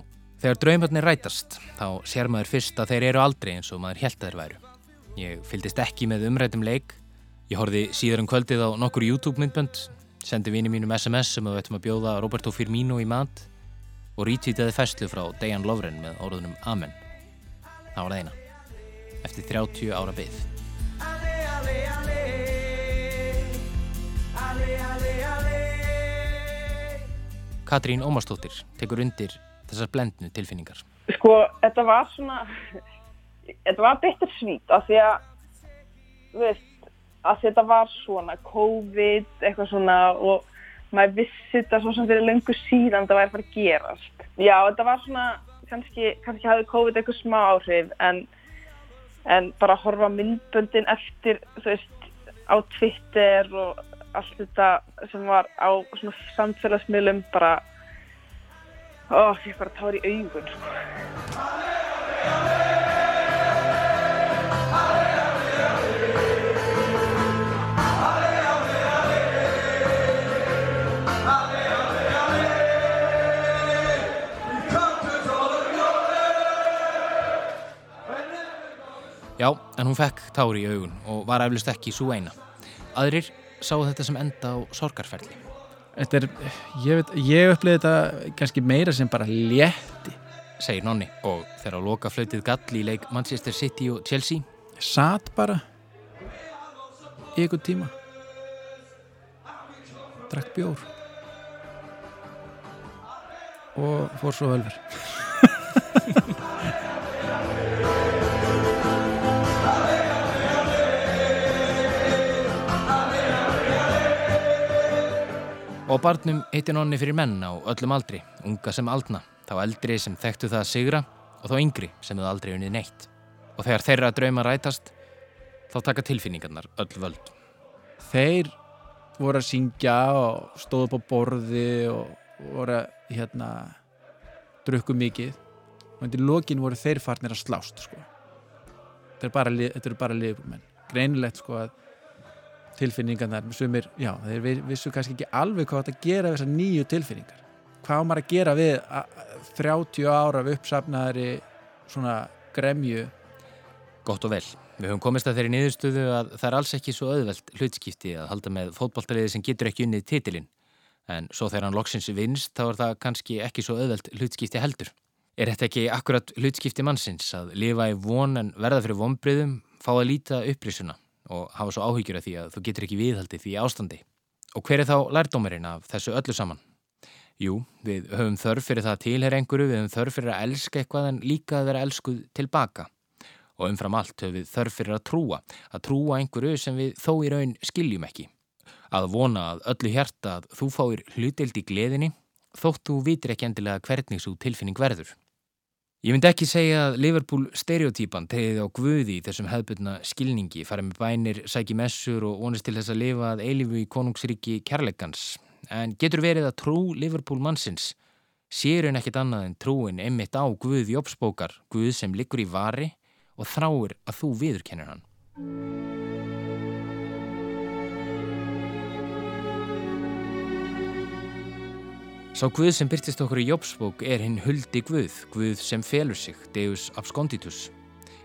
þegar draumarnir rætast, þá sér maður fyrst að þeir eru aldrei eins og maður held að þeir væru. Ég fyldist ekki með umrætum leik, ég horfi síðar um kvöldið á nokkur YouTube myndbönd sendi vini mínum SMS sem um við ættum að bjóða Roberto Firmino í mat og rítvítaði fæslu frá Dejan Lovren með orðunum Amen. Það var það eina. Eftir 30 ára byggð. Katrín Ómarsdóttir tekur undir þessar blendnu tilfinningar. Sko, þetta var svona, þetta var bitter svít af því að, þú veist, að þetta var svona COVID, eitthvað svona og maður vissi þetta svo sem fyrir löngu síðan þetta væri að fara að gerast. Já, þetta var svona, kannski, kannski hafði COVID eitthvað smá áhrif en, en bara horfa myndböndin eftir, þú veist, á Twitter og allt þetta sem var á svona samfélagsmiðlum bara, ó, ég bara tár í augun, sko. En hún fekk tári í augun og var eflust ekki svo eina. Aðrir sáu þetta sem enda á sorgarferli. Þetta er, ég veit, ég upplýði þetta kannski meira sem bara létti. Segir Nonni og þegar á loka flautið gall í leik Manchester City og Chelsea. Satt bara í ykkur tíma. Drakk bjór. Og fór svo ölver. Og barnum heiti Nonni fyrir menn á öllum aldri, unga sem aldna, þá eldri sem þekktu það að sigra og þá yngri sem þau aldrei unnið neitt. Og þegar þeirra drauma rætast, þá taka tilfinningarnar öll völd. Þeir voru að syngja og stóðu á borði og voru að hérna drukku mikið og undir lokin voru þeir farnir að slást sko. Þetta eru bara, li- þetta eru bara liðbúrmenn. Greinilegt sko að tilfinningarnar sumir, já, þeir vi- vissu kannski ekki alveg hvað þetta gera við þessar nýju tilfinningar. Hvað á maður að gera við að- að 30 ára af uppsafnaðari svona gremju Gott og vel. Við höfum komist að þeirri niðurstöðu að það er alls ekki svo auðvelt hlutskipti að halda með fótballtaliði sem getur ekki unnið titilinn. En svo þegar hann loksins vinst þá er það kannski ekki svo auðvelt hlutskipti heldur. Er þetta ekki akkurat hlutskipti mannsins að lifa í von en verða fyrir vonbriðum, fá að líta upprisuna og hafa svo áhyggjur af því að þú getur ekki viðhaldið því ástandi? Og hver er þá lærdómurinn af þessu öllu saman? Jú, við höfum þörf fyrir það að tilheyra einhverju, við höfum þörf fyrir að elska eitthvað en líka að vera elskuð tilbaka. Og umfram allt höfum við þörf fyrir að trúa, að trúa einhverju sem við þó í raun skiljum ekki. Að vona að öllu hjarta að þú fáir hlutild í gleðinni, þótt þú vitir ekki endilega hvernig svo tilfinning verður. Ég myndi ekki segja að Liverpool stereotýpan tegði á guði í þessum hefðbundna skilningi, farið með bænir, sæki messur og vonist til þess að lifa að eilifu í konungsríki kærleikans. En getur verið að trú Liverpool mannsins sér hún ekkit annað en trúin einmitt á guð Jópsbókar, guð sem liggur í vari og þráir að þú viðurkennir hann. Sá guð sem byrtist okkur í Jópsbók er hinn huldi guð, guð sem felur sig, Deus absconditus.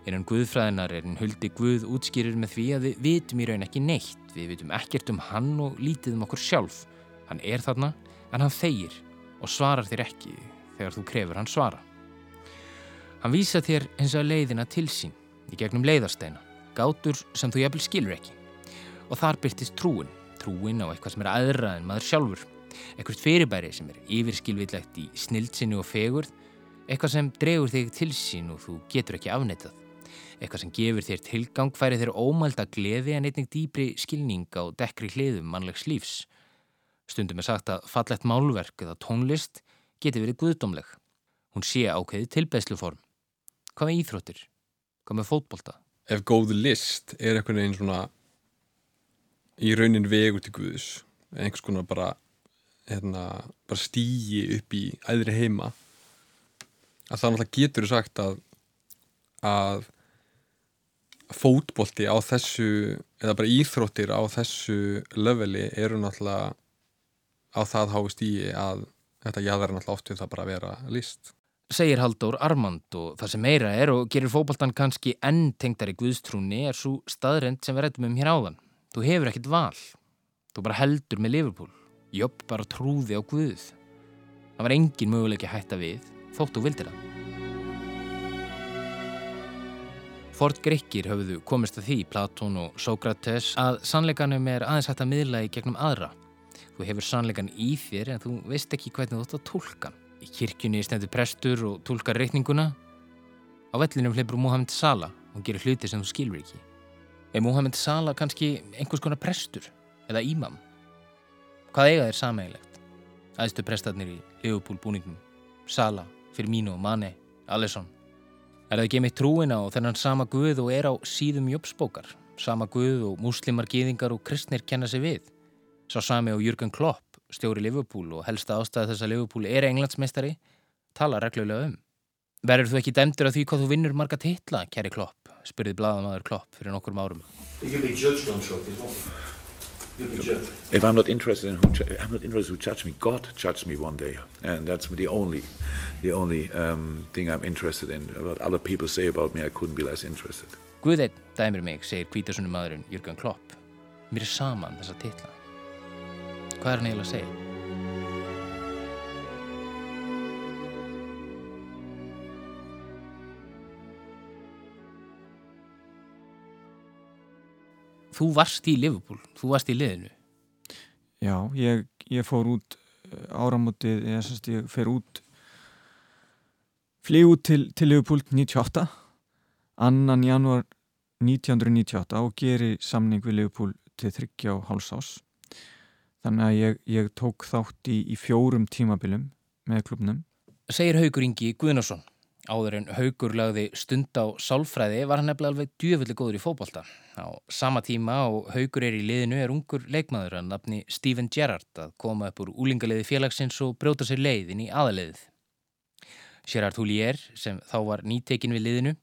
Innan guðfræðinar er hinn huldi guð útskýrir með því að við vitum í raun ekki neitt, við vitum ekkert um hann og lítið um okkur sjálf. Hann er þarna, en hann þegir og svarar þér ekki þegar þú krefur hann svara. Hann vísa þér eins og leiðina til sín í gegnum leiðarsteina, gátur sem þú jafnvel skilur ekki. Og þar byrtist trúin, trúin á eitthvað sem er aðra en maður sjálfur, eitthvað fyrirbæri sem er yfirskilvillegt í snildsinni og fegurð, eitthvað sem dregur þig til sín og þú getur ekki afneitað, eitthvað sem gefur þér tilgang, færi þér ómælda gleði en einnig dýbri skilning á dekkri hliðum mannlegs lífs. Stundum er sagt að fallegt málverk eða tónlist geti verið guðdómleg. Hún sé ákveði tilbeðsluform. Hvað með íþróttir? Hvað með fótbolta? ef góð list er einhvern veginn svona í raunin vegur til Guðus einhvers konar bara hérna, bara stígi upp í æðri heima að það náttúrulega getur sagt að að fótbolti á þessu eða bara íþróttir á þessu leveli eru náttúrulega á það hái stígi að þetta jáðar náttúrulega oft við það bara að vera list Segir Halldór Armand og það sem meira er og gerir fótboltan kannski enn tengdari guðstrúni er svo staðrend sem við rættum um hér áðan. Þú hefur ekkit val. Þú bara heldur með Liverpool. Jobb bara trúði á guð. Það var engin möguleiki að hætta við þótt þú vildir það. Ford Grekkir höfðu komist að því, Platón og Sókrates, að sannleikanum er aðeins hægt að miðla í gegnum aðra. Þú hefur sannleikan í þér en þú veist ekki hvernig þú ætti að tólka. Í kirkjunni stendur prestur og tólkar reikninguna. Á vellinum hleypur Mohamed Salah og gerir hluti sem þú skilur ekki. Er Mohamed Salah kannski einhvers konar prestur eða ímam? Hvað eiga þeir sameigilegt? Æðstu prestarnir í Liverpool búningnum. Salah, Firmino, Mane, Alisson. Er það ekki mitt trúina og þennan sama guð og er á síðum jöpsbókar? Sama guð og múslimar, gýðingar og kristnir kenna sig við? Sá sami og Jürgen Klopp, stjóri Liverpool og helsta ástæða þess að Liverpool er englandsmeistari, tala reglulega um. Verður þú ekki dæmdur af því hvað þú vinnur marga titla, kæri Klopp? spurði bladamaður Klopp fyrir nokkur árum. You'll be judged on trophies, If I'm not interested in who, ju- I'm not interested who judge me. God judge me one day, and that's the only, the only um, thing I'm interested in. What other people say about me, I couldn't be less interested. Guð einn dæmir mig, segir kvítasunum maðurinn Jürgen Klopp. Mér er saman þessa titla. Hvað er hann eiginlega að segja? Þú varst í Liverpool, þú varst í liðinu. Já, ég, ég fór út eh, áramótið, ég, ég fer út flýg út til, til Liverpool 98 annan janúar 1998 og geri samning við Liverpool til þryggja og hálsás þannig að ég, ég tók þátt í, í fjórum tímabilum með klubnum Segir Haugur Ingi Guðnarsson. Áður en Haugur lagði stund á sálfræði var hann nefnilega alveg djöfulli góður í fótbolta. Á sama tíma og Haugur er í liðinu er ungur leikmaður að nafni Steven Gerrard að koma upp úr úlingaliði félagsins og brjóta sér leiðin í aðaliðið. Gerrard Houllier, sem þá var nýtekin við liðinu,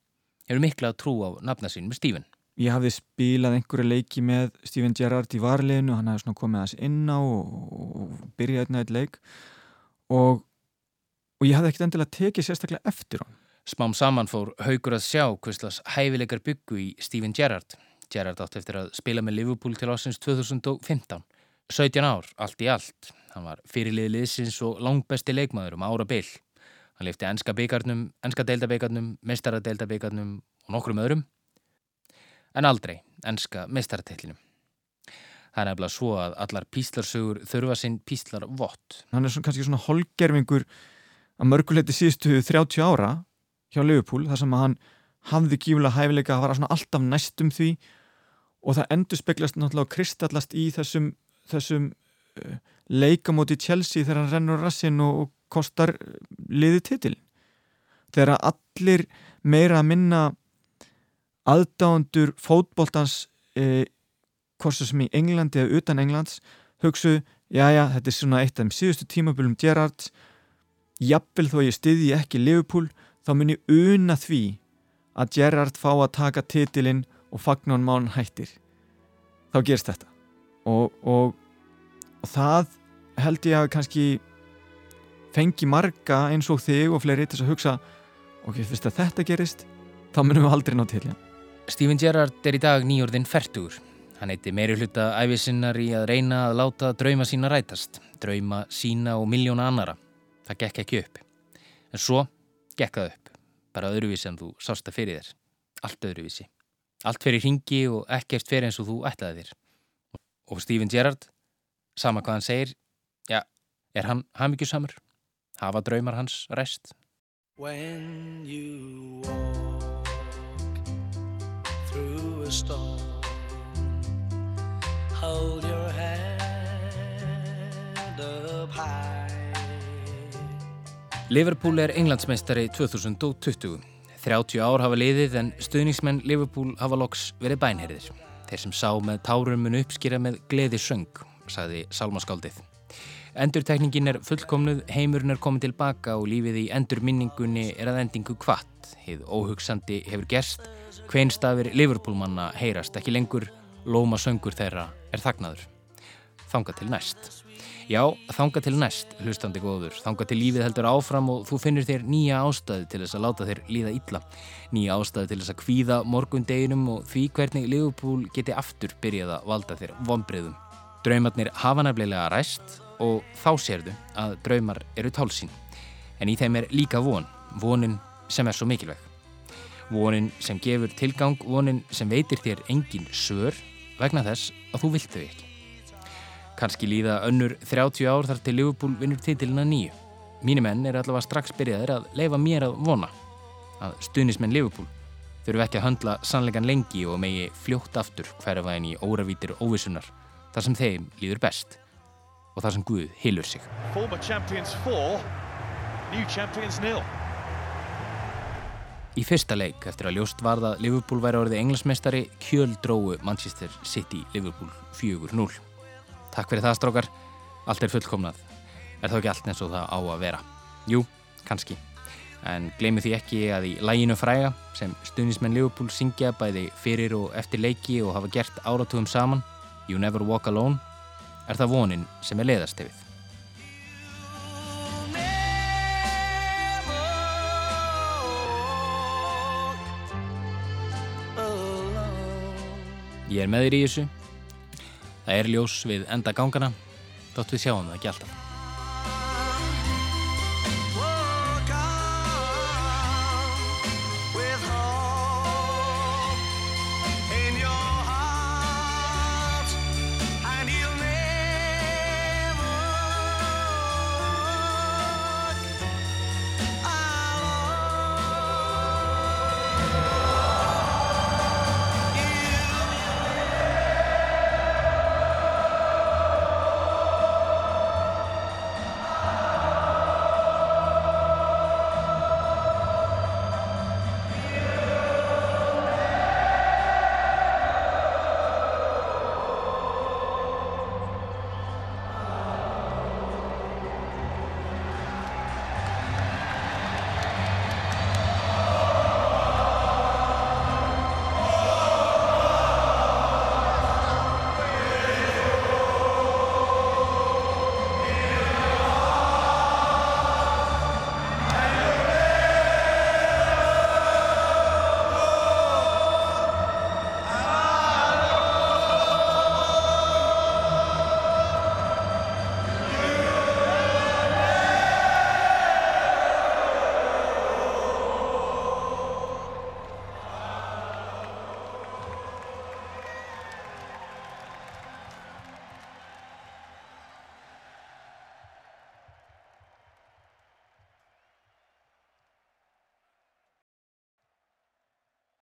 hefur mikla trú á nafna sín með Steven. Ég hafði spilað einhverja leiki með Steven Gerrard í varleginu, hann hafði svona komið aðeins inn á og, byrjaði einn eitt leik og, og ég hafði ekkert endilega tekið sérstaklega eftir hann. Smám saman fór Haugur að sjá hvistlas hæfileikar byggu í Steven Gerrard. Gerrard átti eftir að spila með Liverpool til ásins 2015. 17 ár, allt í allt. Hann var fyrirlið liðsins og langbesti leikmaður um ára byll. Hann lifti enska byggarnum, enska deildabyggarnum, mestaradeildabyggarnum og nokkrum öðrum. En aldrei enska mestaradeildinum. Það er nefnilega svo að allar píslarsögur þurfa sinn píslar vott. Hann er svona, kannski svona holgerfingur að mörguleiti síðustu 30 ára hjá Liverpool þar sem að hann hafði gífulega hæfileika að vara svona alltaf næstum því og það endur speglast náttúrulega og kristallast í þessum, þessum uh, leikamóti Chelsea þegar hann rennur rassin og, og kostar liði titil þegar allir meira að minna aðdáendur fótboltans uh, hvort sem í Englandi eða utan Englands hugsu, já já, þetta er svona eitt af þeim síðustu tímabölum Gerrard jafnvel þó ég styði ekki Liverpool þá mun ég una því að Gerrard fá að taka titilinn og fagnan mán hættir þá gerst þetta og, og, og það held ég að kannski fengi marga eins og þig og fleiri til að hugsa ok, fyrst að þetta gerist þá munum við aldrei ná til hérna Steven Gerrard er í dag nýjórðin færtugur. Hann eitti meiri hluta æfisinnar í að reyna að láta drauma sína rætast, drauma sína og miljóna annara. Það gekk ekki upp. En svo gekk það upp, bara öðruvísi en þú sást það fyrir þér. Allt öðruvísi. Allt fyrir ringi og ekkert fyrir eins og þú ætlaði þér. Og Steven Gerrard, sama hvað hann segir, já, er hann hamingjusamur? Hafa draumar hans ræst? When you walk through a storm, hold your head up high. Liverpool er englandsmeistari 2020. 30 ár hafa liðið en stuðningsmenn Liverpool hafa loks verið bænherðir. Þeir sem sá með tárum mun uppskýra með gleði söng, sagði Salmaskáldið. Endurtekningin er fullkomnuð, heimurinn er komin tilbaka og lífið í endurminningunni er að endingu kvart. Hið óhugsandi hefur gerst, hveinstafir Liverpoolmanna heyrast ekki lengur, lóma söngur þeirra er þagnaður. Þanga til næst. Já, þanga til næst, hlustandi góður, þanga til lífið heldur áfram og þú finnur þér nýja ástæðu til þess að láta þér líða illa. Nýja ástæðu til þess að kvíða morgundeginum og því hvernig Liverpool geti aftur byrjað að valda þér vonbreyðum. Draumarnir hafa nefnilega ræst og þá sérðu að draumar eru tálsín. En í þeim er líka von, vonin sem er svo mikilvæg. Vonin sem gefur tilgang, vonin sem veitir þér engin sör vegna þess að þú vilt þau ekki. Kanski líða önnur 30 ár þar til Liverpool vinnur titilina nýju. Mínir menn er allavega strax byrjaðir að leifa mér að vona að stuðnismenn Liverpool þurfu ekki að höndla sannleikan lengi og megi fljótt aftur hverfa inn í óravítir óvissunar þar sem þeim líður best og þar sem Guð hilur sig. Four. Í fyrsta leik eftir að ljóst varð að Liverpool væri orðið englandsmeistari kjöl dróu Manchester City Liverpool 4-0. Takk fyrir það strákar, allt er fullkomnað. Er þá ekki allt eins og það á að vera? Jú, kannski. En gleymi því ekki að í læginu fræga sem stuðnismenn Liverpool syngja bæði fyrir og eftir leiki og hafa gert áratugum saman, You Never Walk Alone, er það vonin sem er leiðastefið. Ég er með þér í þessu. Það er ljós við enda gangana, þótt við sjáum það ekki alltaf.